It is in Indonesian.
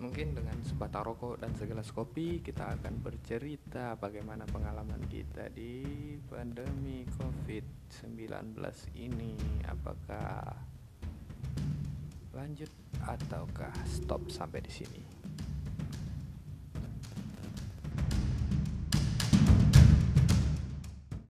mungkin dengan sebatang rokok dan segelas kopi kita akan bercerita bagaimana pengalaman kita di pandemi COVID-19 ini. Apakah lanjut ataukah stop sampai di sini?